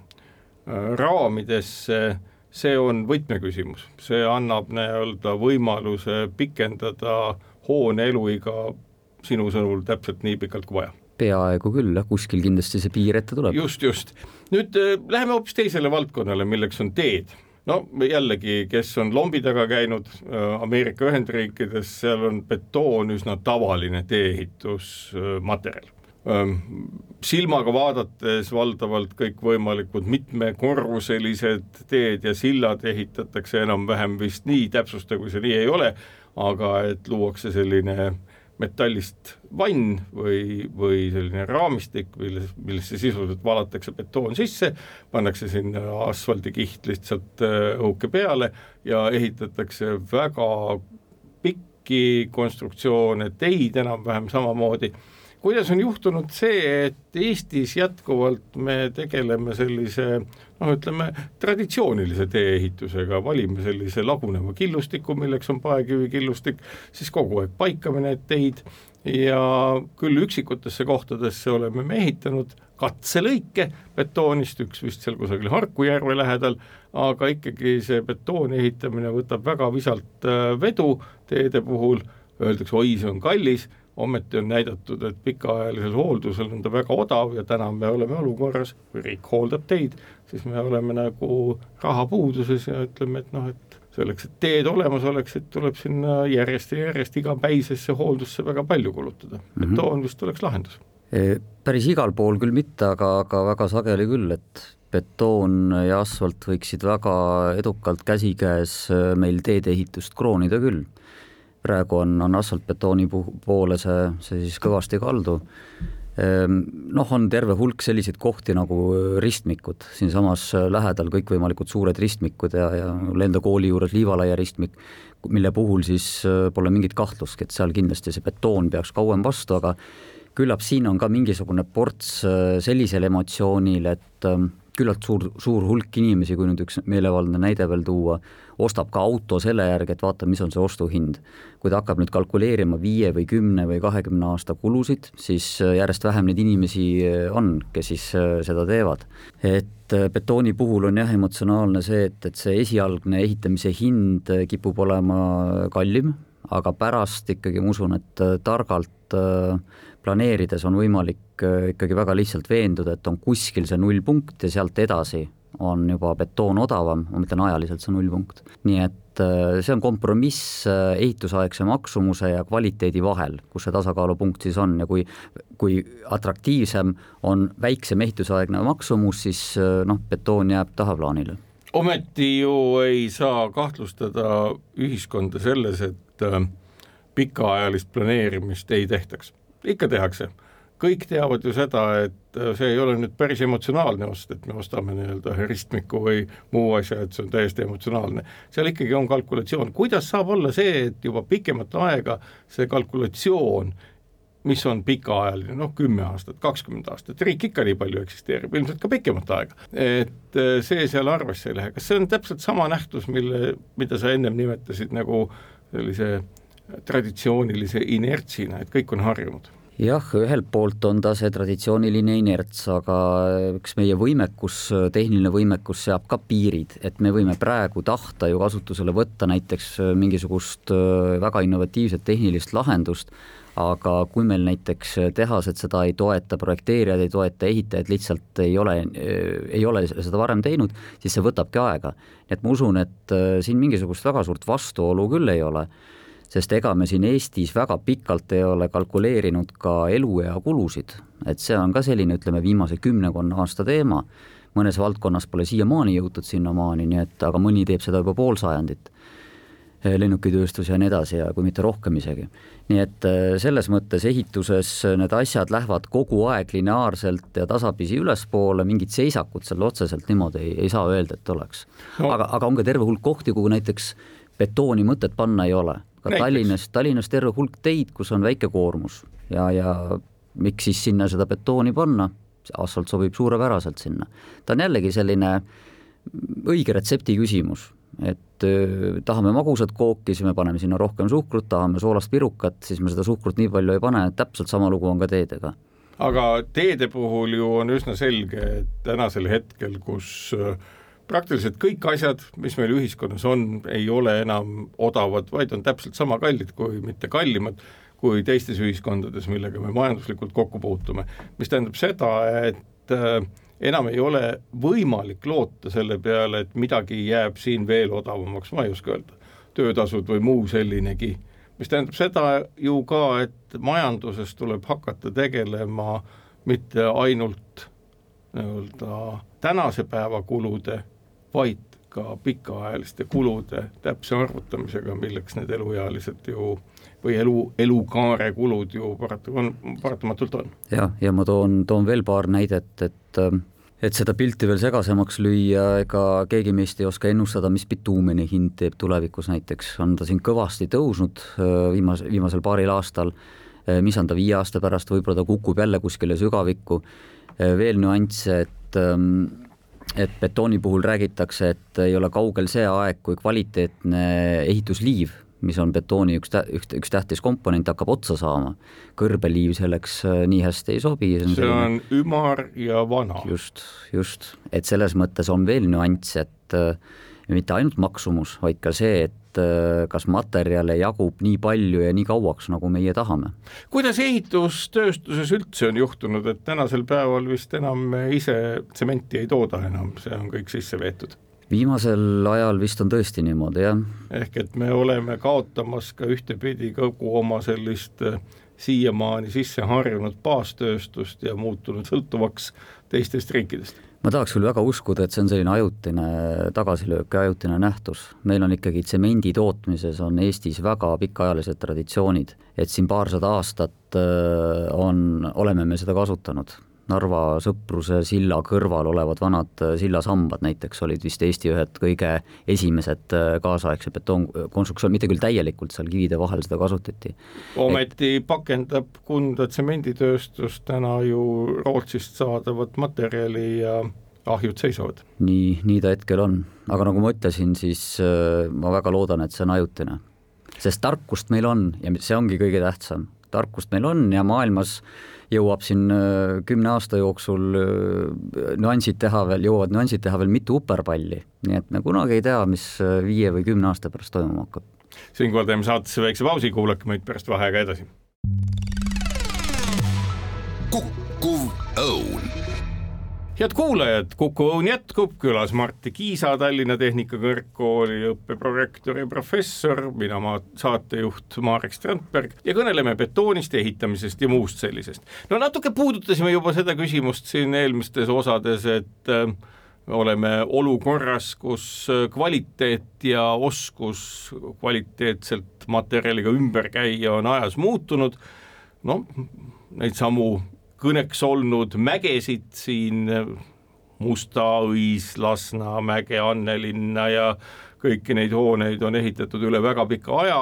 Speaker 3: raamidesse, see on võtmeküsimus, see annab nii-öelda võimaluse pikendada hoone eluiga sinu sõnul täpselt nii pikalt kui vaja
Speaker 4: peaaegu küll, jah, kuskil kindlasti see piir ette tuleb.
Speaker 3: just, just. nüüd äh, läheme hoopis teisele valdkonnale, milleks on teed no jällegi, kes on lombi taga käinud äh, Ameerika Ühendriikides, seal on betoon üsna tavaline tee-ehitusmaterjal ähm, silmaga vaadates valdavalt kõikvõimalikud mitmekorruselised teed ja sillad ehitatakse enam-vähem vist nii, täpsusta, kui see nii ei ole, aga et luuakse selline metallist vann või, või selline raamistik, milles, millesse sisuliselt valatakse betoon sisse, pannakse sinna asfaldikiht lihtsalt äh, õhuke peale ja ehitatakse väga pikki konstruktsioone, teid enam-vähem samamoodi. Kuidas on juhtunud see, et Eestis jätkuvalt me tegeleme sellise noh, ütleme traditsioonilise tee-ehitusega, valime sellise laguneva killustiku, milleks on paekivikillustik, siis kogu aeg paikame need teid ja küll üksikutesse kohtadesse oleme me ehitanud katselõike betoonist, üks vist seal kusagil Harku järve lähedal, aga ikkagi see betooni ehitamine võtab väga visalt äh, vedu teede puhul, öeldakse, oi, see on kallis ometi on näidatud, et pikaajalisel hooldusel on ta väga odav ja täna me oleme olukorras, kui riik hooldab teid, siis me oleme nagu rahapuuduses ja ütleme, et noh, et selleks, et teed olemas oleksid, tuleb sinna järjest ja järjest igapäisesse hooldusse väga palju kulutada mm. -hmm. betoon vist oleks lahendus.
Speaker 4: E, päris igal pool küll mitte, aga, aga väga sageli küll, et betoon ja asfalt võiksid väga edukalt käsikäes meil teedeehitust kroonida küll praegu on, on asfaltbetooni poole see, see siis kõvasti kaldu. Ehm, noh, on terve hulk selliseid kohti nagu ristmikud, siinsamas lähedal kõikvõimalikud suured ristmikud ja, ja mul enda kooli juures Liivalaia ristmik, mille puhul siis äh, pole mingit kahtlustki, et seal kindlasti see betoon peaks kauem vastu, aga küllap siin on ka mingisugune ports äh, sellisel emotsioonil, et küllalt suur, suur hulk inimesi, kui nüüd üks meelevaldne näide veel tuua, ostab ka auto selle järgi, et vaata, mis on see ostuhind. kui ta hakkab nüüd kalkuleerima viie või kümne või kahekümne aasta kulusid, siis äh, järjest vähem neid inimesi äh, on, kes siis äh, seda teevad. et betooni puhul on jah, emotsionaalne see, et, et see esialgne ehitamise hind kipub olema kallim, aga pärast ikkagi ma usun, et targalt planeerides on võimalik ikkagi väga lihtsalt veenduda, et on kuskil see nullpunkt ja sealt edasi on juba betoon odavam, ma mõtlen ajaliselt see nullpunkt. nii et äh, see on kompromiss äh, ehitusaegse maksumuse ja kvaliteedi vahel, kus see tasakaalupunkt siis on ja kui, kui atraktiivsem on väiksem ehitusaegne maksumus, siis äh, noh, betoon jääb tahaplaanile.
Speaker 3: ometi ju ei saa kahtlustada ühiskonda selles, et pikaajalist planeerimist ei tehtaks, ikka tehakse kõik teavad ju seda, et äh, see ei ole nüüd päris emotsionaalne ost, et me ostame nii-öelda ristmiku või muu asja, et see on täiesti emotsionaalne. seal ikkagi on kalkulatsioon, kuidas saab olla see, et juba pikemat aega see kalkulatsioon mis on pikaajaline, noh kümme aastat, kakskümmend aastat, riik ikka nii palju eksisteerib, ilmselt ka pikemat aega. et äh, see seal arvesse ei lähe, kas see on täpselt sama nähtus, mille, mida sa ennem nimetasid nagu sellise traditsioonilise inertsina, et kõik on harjunud
Speaker 4: jah, ühelt poolt on ta see traditsiooniline inerts, aga eks meie võimekus, tehniline võimekus seab ka piirid, et me võime praegu tahta ju kasutusele võtta näiteks mingisugust äh, väga innovatiivset tehnilist lahendust, aga kui meil näiteks tehased seda ei toeta, projekteerijad ei toeta, ehitajad lihtsalt ei ole, ei ole seda varem teinud, siis see võtabki aega. et ma usun, et siin mingisugust väga suurt vastuolu küll ei ole sest ega me siin Eestis väga pikalt ei ole kalkuleerinud ka eluea kulusid, et see on ka selline, ütleme, viimase kümnekonna aasta teema, mõnes valdkonnas pole siiamaani jõutud sinnamaani, nii et aga mõni teeb seda juba pool sajandit, lennukitööstus ja nii edasi ja kui mitte rohkem isegi. nii et äh, selles mõttes ehituses need asjad lähevad kogu aeg lineaarselt ja tasapisi ülespoole, mingit seisakut seal otseselt niimoodi ei, ei saa öelda, et oleks. No.. aga, aga on ka terve hulk kohti, kuhu näiteks betooni mõtet panna ei ole ka Näiteks. Tallinnas, Tallinnas terve hulk teid, kus on väike koormus ja, ja miks siis sinna seda betooni panna, asfalt sobib suurepäraselt sinna. ta on jällegi selline õige retsepti küsimus, et öö, tahame magusat kooki, siis me paneme sinna rohkem suhkrut, tahame soolast pirukat, siis me seda suhkrut nii palju ei pane, täpselt sama lugu on ka teedega
Speaker 3: aga teede puhul ju on üsna selge, et tänasel hetkel, kus äh, praktiliselt kõik asjad, mis meil ühiskonnas on, ei ole enam odavad, vaid on täpselt sama kallid, kui mitte kallimad, kui teistes ühiskondades, millega me majanduslikult kokku puutume. mis tähendab seda, et äh, enam ei ole võimalik loota selle peale, et midagi jääb siin veel odavamaks, ma ei oska öelda, töötasud või muu sellinegi, mis tähendab seda ju ka, et majanduses tuleb hakata tegelema mitte ainult nii-öelda tänase päeva kulude vaid ka pikaajaliste kulude täpse arvutamisega, milleks need eluealised ju või elu, elukaare kulud ju paratu-, on, paratamatult on.
Speaker 4: jah, ja ma toon, toon veel paar näidet, et et seda pilti veel segasemaks lüüa, ega keegi meist ei oska ennustada, mis bituumeni hind teeb tulevikus näiteks, on ta siin kõvasti tõusnud viimase, viimasel paaril aastal, mis on ta viie aasta pärast, võib-olla ta kukub jälle kuskile sügavikku, veel nüansse, et et betooni puhul räägitakse, et ei ole kaugel see aeg, kui kvaliteetne ehitusliiv, mis on betooni üks, üks, üks tähtis komponent, hakkab otsa saama. kõrbeliiv selleks äh, nii hästi ei sobi.
Speaker 3: see on, see on ümar ja vana.
Speaker 4: just, just, et selles mõttes on veel nüanss, et äh, mitte ainult maksumus, vaid ka see, et kas materjale jagub nii palju ja nii kauaks, nagu meie tahame.
Speaker 3: kuidas ehitustööstuses üldse on juhtunud, et tänasel päeval vist enam ise tsementi ei tooda enam, see on kõik sisse veetud?
Speaker 4: viimasel ajal vist on tõesti niimoodi, jah.
Speaker 3: ehk et me oleme kaotamas ka ühtepidi kogu oma sellist äh, siiamaani sisse harjunud baastööstust ja muutunud sõltuvaks teistest riikidest
Speaker 4: ma tahaks küll väga uskuda, et see on selline ajutine tagasilöök ja ajutine nähtus. meil on ikkagi tsemendi tootmises on Eestis väga pikaajalised traditsioonid, et siin paarsada aastat äh, on, oleme me seda kasutanud Narva Sõpruse silla kõrval olevad vanad äh, sillasambad näiteks olid vist Eesti ühed kõige esimesed äh, kaasaegse betoonkonstruktsioon, mitte küll täielikult, seal kivide vahel seda kasutati.
Speaker 3: ometi Et... pakendab Kunda tsemenditööstus täna ju Rootsist saadavat materjali ja ahjud seisavad.
Speaker 4: nii, nii ta hetkel on, aga nagu ma ütlesin, siis äh, ma väga loodan, et see on ajutine. sest tarkust meil on ja see ongi kõige tähtsam, tarkust meil on ja maailmas jõuab siin äh, kümne aasta jooksul äh, nüansid teha veel, jõuavad nüansid teha veel mitu uperpalli, nii et me kunagi ei tea, mis äh, viie või kümne aasta pärast toimuma hakkab.
Speaker 3: siinkohal teeme saatesse väikse pausi, kuulake meid pärast vaheaega edasi.
Speaker 2: kukkuv õun
Speaker 3: head kuulajad, Kuku Õun jätkub, külas Martti Kiisa, Tallinna Tehnikakõrgkooli õppeprorektor ja professor, mina ma saatejuht Marek Strandberg ja kõneleme betoonist, ehitamisest ja muust sellisest. no natuke puudutasime juba seda küsimust siin eelmistes osades, et äh, me oleme olukorras, kus kvaliteet ja oskus kvaliteetselt materjaliga ümber käia on ajas muutunud, noh, neid samu kõneks olnud mägesid siin, Musta Õis, Lasnamäge, Annelinna ja kõiki neid hooneid on ehitatud üle väga pika aja,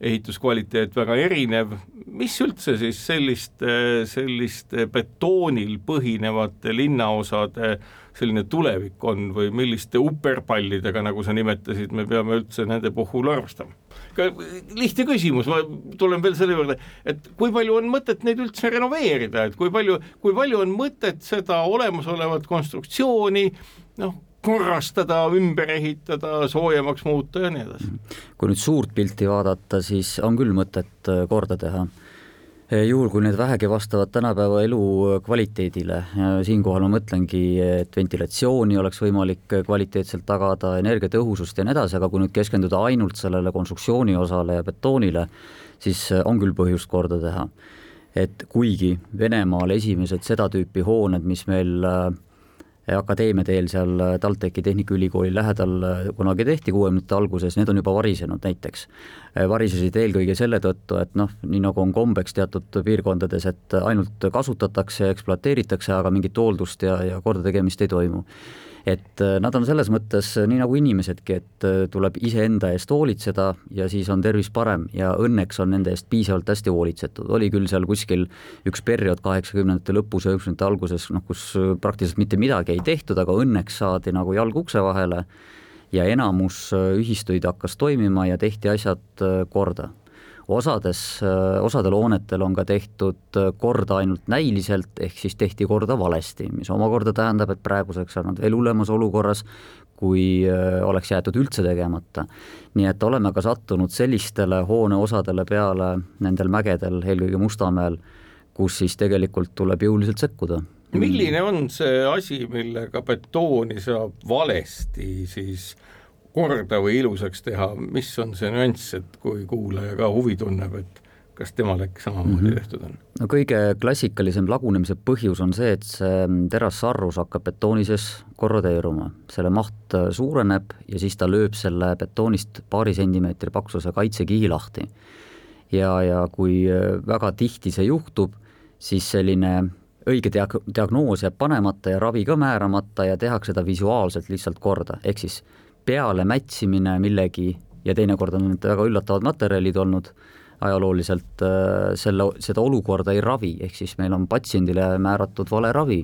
Speaker 3: ehituskvaliteet väga erinev, mis üldse siis selliste, selliste betoonil põhinevate linnaosade selline tulevik on või milliste uperpallidega, nagu sa nimetasid, me peame üldse nende puhul arvestama? Lihtne küsimus, ma tulen veel selle juurde, et kui palju on mõtet neid üldse renoveerida, et kui palju, kui palju on mõtet seda olemasolevat konstruktsiooni noh, korrastada, ümber ehitada, soojemaks muuta ja nii edasi.
Speaker 4: kui nüüd suurt pilti vaadata, siis on küll mõtet korda teha Eh, juhul, kui need vähegi vastavad tänapäeva elu kvaliteedile, siinkohal ma mõtlengi, et ventilatsiooni oleks võimalik kvaliteetselt tagada, energiatõhusust ja nii edasi, aga kui nüüd keskenduda ainult sellele konstruktsiooni osale ja betoonile, siis on küll põhjust korda teha. et kuigi Venemaal esimesed seda tüüpi hooned, mis meil äh, akadeemia teel seal TalTechi Tehnikaülikooli lähedal äh, kunagi tehti kuuekümnendate alguses, need on juba varisenud näiteks. Äh, varisesid eelkõige selle tõttu, et noh, nii nagu on kombeks teatud piirkondades, et ainult kasutatakse, ekspluateeritakse, aga mingit hooldust ja, ja kordategemist ei toimu et äh, nad on selles mõttes äh, nii nagu inimesedki, et äh, tuleb iseenda eest hoolitseda ja siis on tervis parem ja õnneks on nende eest piisavalt hästi hoolitsetud, oli küll seal kuskil üks periood kaheksakümnendate lõpus, üheksakümnendate alguses, noh kus praktiliselt mitte midagi ei tehtud, aga õnneks saadi nagu jalg ukse vahele ja enamus ühistuid hakkas toimima ja tehti asjad korda osades, osadel hoonetel on ka tehtud korda ainult näiliselt, ehk siis tehti korda valesti, mis omakorda tähendab, et praeguseks on nad veel hullemas olukorras, kui äh, oleks jäetud üldse tegemata. nii et oleme ka sattunud sellistele hooneosadele peale nendel mägedel, eelkõige Mustamäel, kus siis tegelikult tuleb jõuliselt sekkuda
Speaker 3: milline on see asi, millega betooni saab valesti siis korda või ilusaks teha, mis on see nüanss, et kui kuulaja ka huvi tunneb, et kas temal äkki samamoodi mm -hmm. tehtud on?
Speaker 4: no kõige klassikalisem lagunemise põhjus on see, et see terassarrus hakkab betooni sees korrodeeruma, selle maht suureneb ja siis ta lööb selle betoonist paari sentimeetri paksuse kaitsekihi lahti. ja, ja kui väga tihti see juhtub, siis selline õige diag-, diagnoos jääb panemata ja ravi ka määramata ja tehakse ta visuaalselt lihtsalt korda, ehk siis peale mätsimine millegi ja teinekord on need väga üllatavad materjalid olnud ajalooliselt, äh, selle, seda olukorda ei ravi, ehk siis meil on patsiendile määratud vale ravi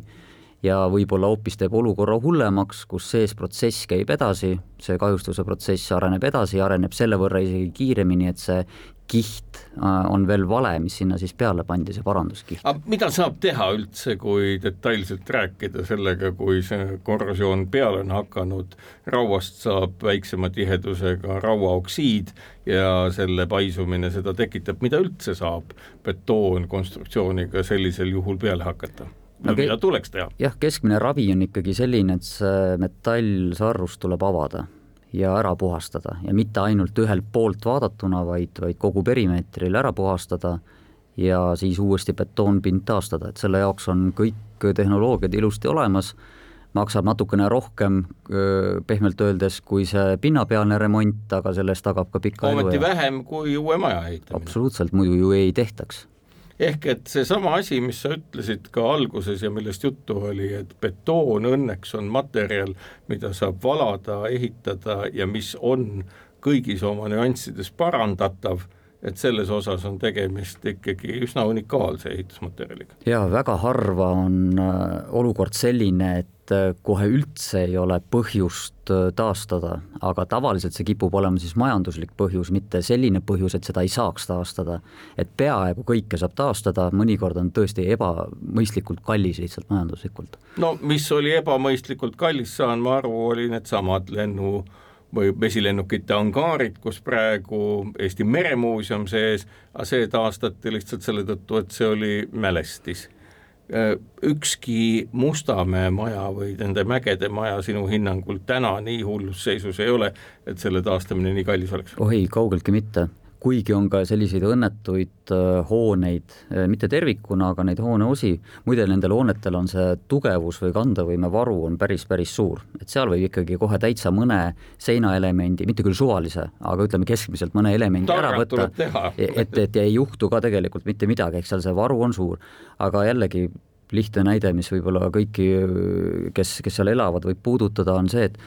Speaker 4: ja võib-olla hoopis teeb olukorra hullemaks, kus sees protsess käib edasi, see kahjustuse protsess areneb edasi, areneb selle võrra isegi kiiremini, et see kiht äh, on veel vale, mis sinna siis peale pandi, see paranduskiht.
Speaker 3: aga mida saab teha üldse, kui detailselt rääkida sellega, kui see korrosioon peale on hakanud, rauast saab väiksema tihedusega rauaoksiid ja selle paisumine seda tekitab, mida üldse saab betoonkonstruktsiooniga sellisel juhul peale hakata? no mida tuleks teha?
Speaker 4: jah, keskmine ravi on ikkagi selline, et see metallsarrus tuleb avada ja ära puhastada ja mitte ainult ühelt poolt vaadatuna, vaid, vaid kogu perimeetril ära puhastada ja siis uuesti betoonpind taastada, et selle jaoks on kõik tehnoloogiad ilusti olemas, maksab natukene rohkem pehmelt öeldes kui see pinnapealne remont, aga sellest tagab ka pika
Speaker 3: elu. ometi vähem kui uue maja ehitamine.
Speaker 4: absoluutselt, muidu ju ei tehtaks
Speaker 3: ehk et seesama asi, mis sa ütlesid ka alguses ja millest juttu oli, et betoon õnneks on materjal, mida saab valada, ehitada ja mis on kõigis oma nüanssides parandatav et selles osas on tegemist ikkagi üsna unikaalse ehitusmaterjaliga.
Speaker 4: jaa, väga harva on äh, olukord selline, et kohe üldse ei ole põhjust äh, taastada, aga tavaliselt see kipub olema siis majanduslik põhjus, mitte selline põhjus, et seda ei saaks taastada. et peaaegu kõike saab taastada, mõnikord on tõesti ebamõistlikult kallis lihtsalt majanduslikult.
Speaker 3: no mis oli ebamõistlikult kallis, saan ma aru, oli needsamad lennu või vesilennukite angaarid, kus praegu Eesti Meremuuseum sees, see taastati lihtsalt selle tõttu, et see oli mälestis. Ükski Mustamäe maja või nende mägede maja sinu hinnangul täna nii hullus seisus ei ole, et selle taastamine nii kallis oleks?
Speaker 4: ei, kaugeltki mitte kuigi on ka selliseid õnnetuid äh, hooneid, äh, mitte tervikuna, aga neid hooneosi, muide nendel hoonetel on see tugevus või kandevõime varu on päris, päris suur, et seal võib ikkagi kohe täitsa mõne seinaelemendi, mitte küll suvalise, aga ütleme keskmiselt mõne elemendi ära võtta, et, et ei juhtu ka tegelikult mitte midagi, eks seal see varu on suur, aga jällegi lihtne näide, mis võib-olla kõiki, kes, kes seal elavad, võib puudutada, on see, et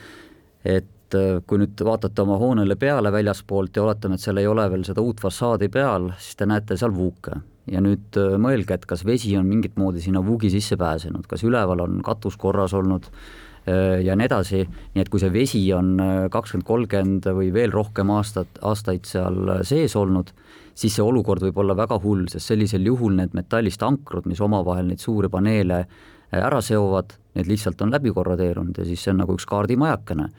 Speaker 4: et et äh, kui nüüd vaatate oma hoonele peale väljaspoolt ja oletame, et seal ei ole veel seda uut fassaadi peal, siis te näete seal vuuke. ja nüüd äh, mõelge, et kas vesi on mingit moodi sinna vuugi sisse pääsenud, kas üleval on katus korras olnud äh, ja nii edasi, nii et kui see vesi on kakskümmend, kolmkümmend või veel rohkem aastat, aastaid seal sees olnud, siis see olukord võib olla väga hull, sest sellisel juhul need metallist ankrud, mis omavahel neid suuri paneele ära seovad, need lihtsalt on läbi korrodeerunud ja siis see on nagu üks kaardimajakene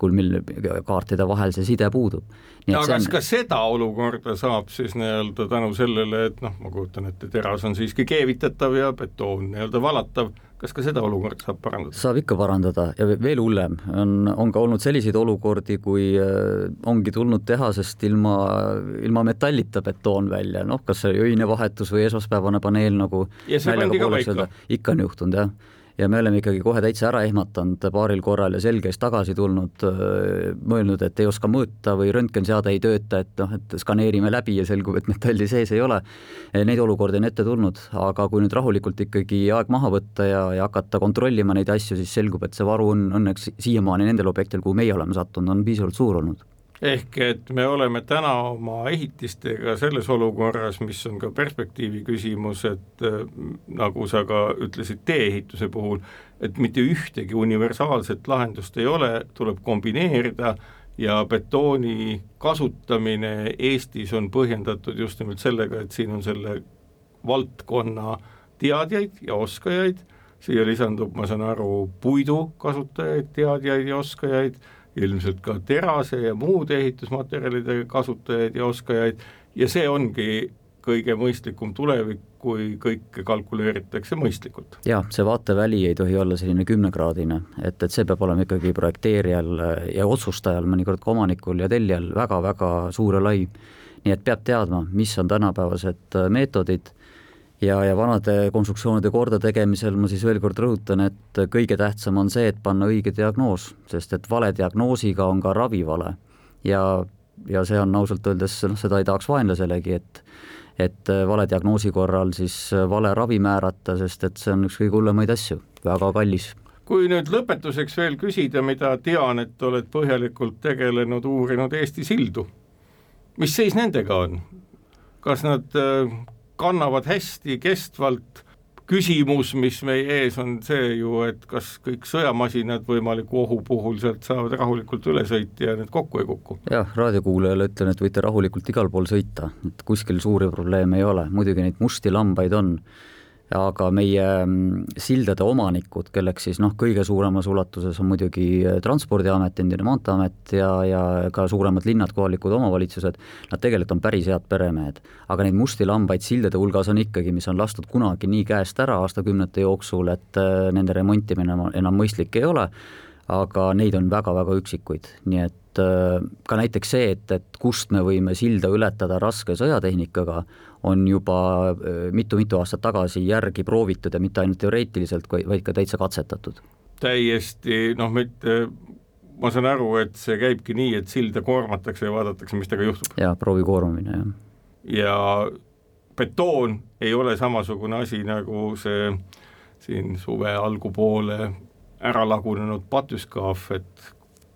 Speaker 4: hommikul, mil kaartide vahel see side puudub.
Speaker 3: aga kas on... ka seda olukorda saab siis nii-öelda tänu sellele, et noh, ma kujutan ette, teras on siiski keevitatav ja betoon nii-öelda valatav, kas ka seda olukorda saab parandada?
Speaker 4: saab ikka parandada ja veel hullem on, on ka olnud selliseid olukordi, kui äh, ongi tulnud tehasest ilma, ilma metallita betoon välja, noh, kas see öine vahetus või esmaspäevane paneel nagu
Speaker 3: ja see pandi ka paika?
Speaker 4: ikka on juhtunud, jah ja me oleme ikkagi kohe täitsa ära ehmatanud paaril korral ja selge eest tagasi tulnud, mõelnud, et ei oska mõõta või röntgenseade ei tööta, et noh, et skaneerime läbi ja selgub, et metalli sees ei ole. Neid olukordi on ette tulnud, aga kui nüüd rahulikult ikkagi aeg maha võtta ja, ja hakata kontrollima neid asju, siis selgub, et see varu on õnneks siiamaani nendel objektidel, kuhu meie oleme sattunud, on piisavalt suur olnud
Speaker 3: ehk et me oleme täna oma ehitistega selles olukorras, mis on ka perspektiivi küsimus, et äh, nagu sa ka ütlesid tee-ehituse puhul, et mitte ühtegi universaalset lahendust ei ole, tuleb kombineerida ja betooni kasutamine Eestis on põhjendatud just nimelt sellega, et siin on selle valdkonna teadjaid ja oskajaid, siia lisandub, ma saan aru, puidu kasutajaid, teadjaid ja oskajaid ilmselt ka terase ja muude ehitusmaterjalide kasutajaid ja oskajaid ja see ongi kõige mõistlikum tulevik, kui kõike kalkuleeritakse mõistlikult.
Speaker 4: jah, see vaateväli ei tohi olla selline kümnekraadine, et, et see peab olema ikkagi projekteerijal ja otsustajal, mõnikord ka omanikul ja tellijal väga-väga suur ja lai. nii et peab teadma, mis on tänapäevased meetodid ja, ja vanade konstruktsioonide kordategemisel ma siis veel kord rõhutan, et kõige tähtsam on see, et panna õige diagnoos, sest et vale diagnoosiga on ka ravi vale. ja, ja see on ausalt öeldes, noh, seda ei tahaks vaenlaselegi, et et vale diagnoosi korral siis vale ravi määrata, sest et see on üks kõige hullemaid asju, väga kallis
Speaker 3: kui nüüd lõpetuseks veel küsida, mida tean, et oled põhjalikult tegelenud, uurinud Eesti sildu, mis seis nendega on? kas nad kannavad hästi kestvalt. küsimus, mis meie ees on see ju, et kas kõik sõjamasinad võimaliku ohu puhul sealt saavad rahulikult üle sõita ja need kokku ei kuku?
Speaker 4: jah, raadiokuulajale ütlen, et võite rahulikult igal pool sõita, et kuskil suuri probleeme ei ole, muidugi neid musti lambaid on aga meie mm, sildade omanikud, kelleks siis noh, kõige suuremas ulatuses on muidugi äh, Transpordiamet, endine Maanteeamet ja, ja ka suuremad linnad, kohalikud omavalitsused, nad tegelikult on päris head peremehed. aga neid musti lambaid sildade hulgas on ikkagi, mis on lastud kunagi nii käest ära aastakümnete jooksul, et äh, nende remontimine enam mõistlik ei ole, aga neid on väga-väga üksikuid, nii et äh, ka näiteks see, et, et kust me võime silda ületada raske sõjatehnikaga, on juba mitu-mitu aastat tagasi järgi proovitud ja mitte ainult teoreetiliselt, vaid ka täitsa katsetatud.
Speaker 3: täiesti noh, mitte ma saan aru, et see käibki nii, et silda koormatakse ja vaadatakse, mis temaga juhtub.
Speaker 4: jaa, proovi koormamine, jah.
Speaker 3: ja betoon ei ole samasugune asi, nagu see siin suve algupoole ära lagunenud patüskaaf, et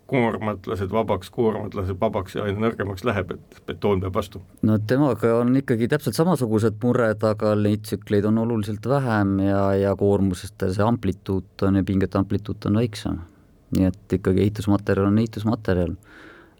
Speaker 3: koormad lased vabaks, koormad lased vabaks ja aina nõrgemaks läheb, et betoon peab vastu.
Speaker 4: no temaga on ikkagi täpselt samasugused mured, aga neid tsükleid on oluliselt vähem ja, ja koormusest see amplituut on ja pingete amplituut on väiksem. nii et ikkagi ehitusmaterjal on ehitusmaterjal,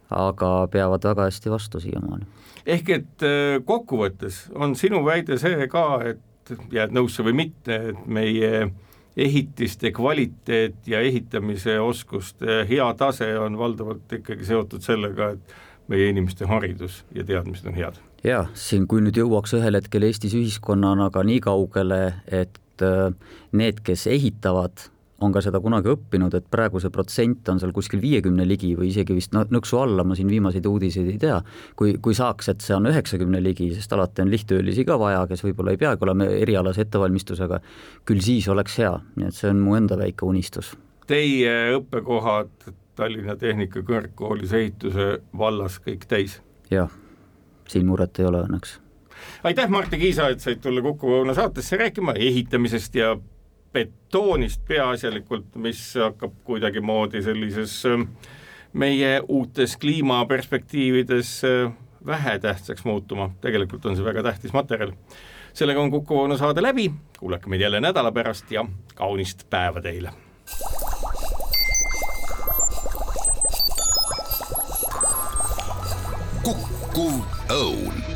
Speaker 4: aga peavad väga hästi vastu siiamaani.
Speaker 3: ehk et äh, kokkuvõttes on sinu väide see ka, et jääd nõusse või mitte, et meie ehitiste kvaliteet ja ehitamise oskuste hea tase on valdavalt ikkagi seotud sellega, et meie inimeste haridus ja teadmised on head.
Speaker 4: jah, siin kui nüüd jõuaks ühel hetkel Eestis ühiskonnana ka nii kaugele, et äh, need, kes ehitavad, on ka seda kunagi õppinud, et praegu see protsent on seal kuskil viiekümne ligi või isegi vist no nõksu alla, ma siin viimaseid uudiseid ei tea, kui, kui saaks, et see on üheksakümne ligi, sest alati on lihttöölisi ka vaja, kes võib-olla ei peagi olema erialase ettevalmistusega, küll siis oleks hea, nii et see on mu enda väike unistus.
Speaker 3: Teie õppekohad Tallinna Tehnikakõrgkoolis ehituse vallas kõik täis?
Speaker 4: jah, siin muret ei ole õnneks
Speaker 3: aitäh, Martti Kiisa, et said tulla Kuku Õuna saatesse rääkima ehitamisest ja betoonist peaasjalikult, mis hakkab kuidagimoodi sellises ähm, meie uutes kliimaperspektiivides äh, vähetähtsaks muutuma, tegelikult on see väga tähtis materjal. sellega on Kuku Õuna saade läbi, kuulake meid jälle nädala pärast ja kaunist päeva teile.
Speaker 2: kukkuv õun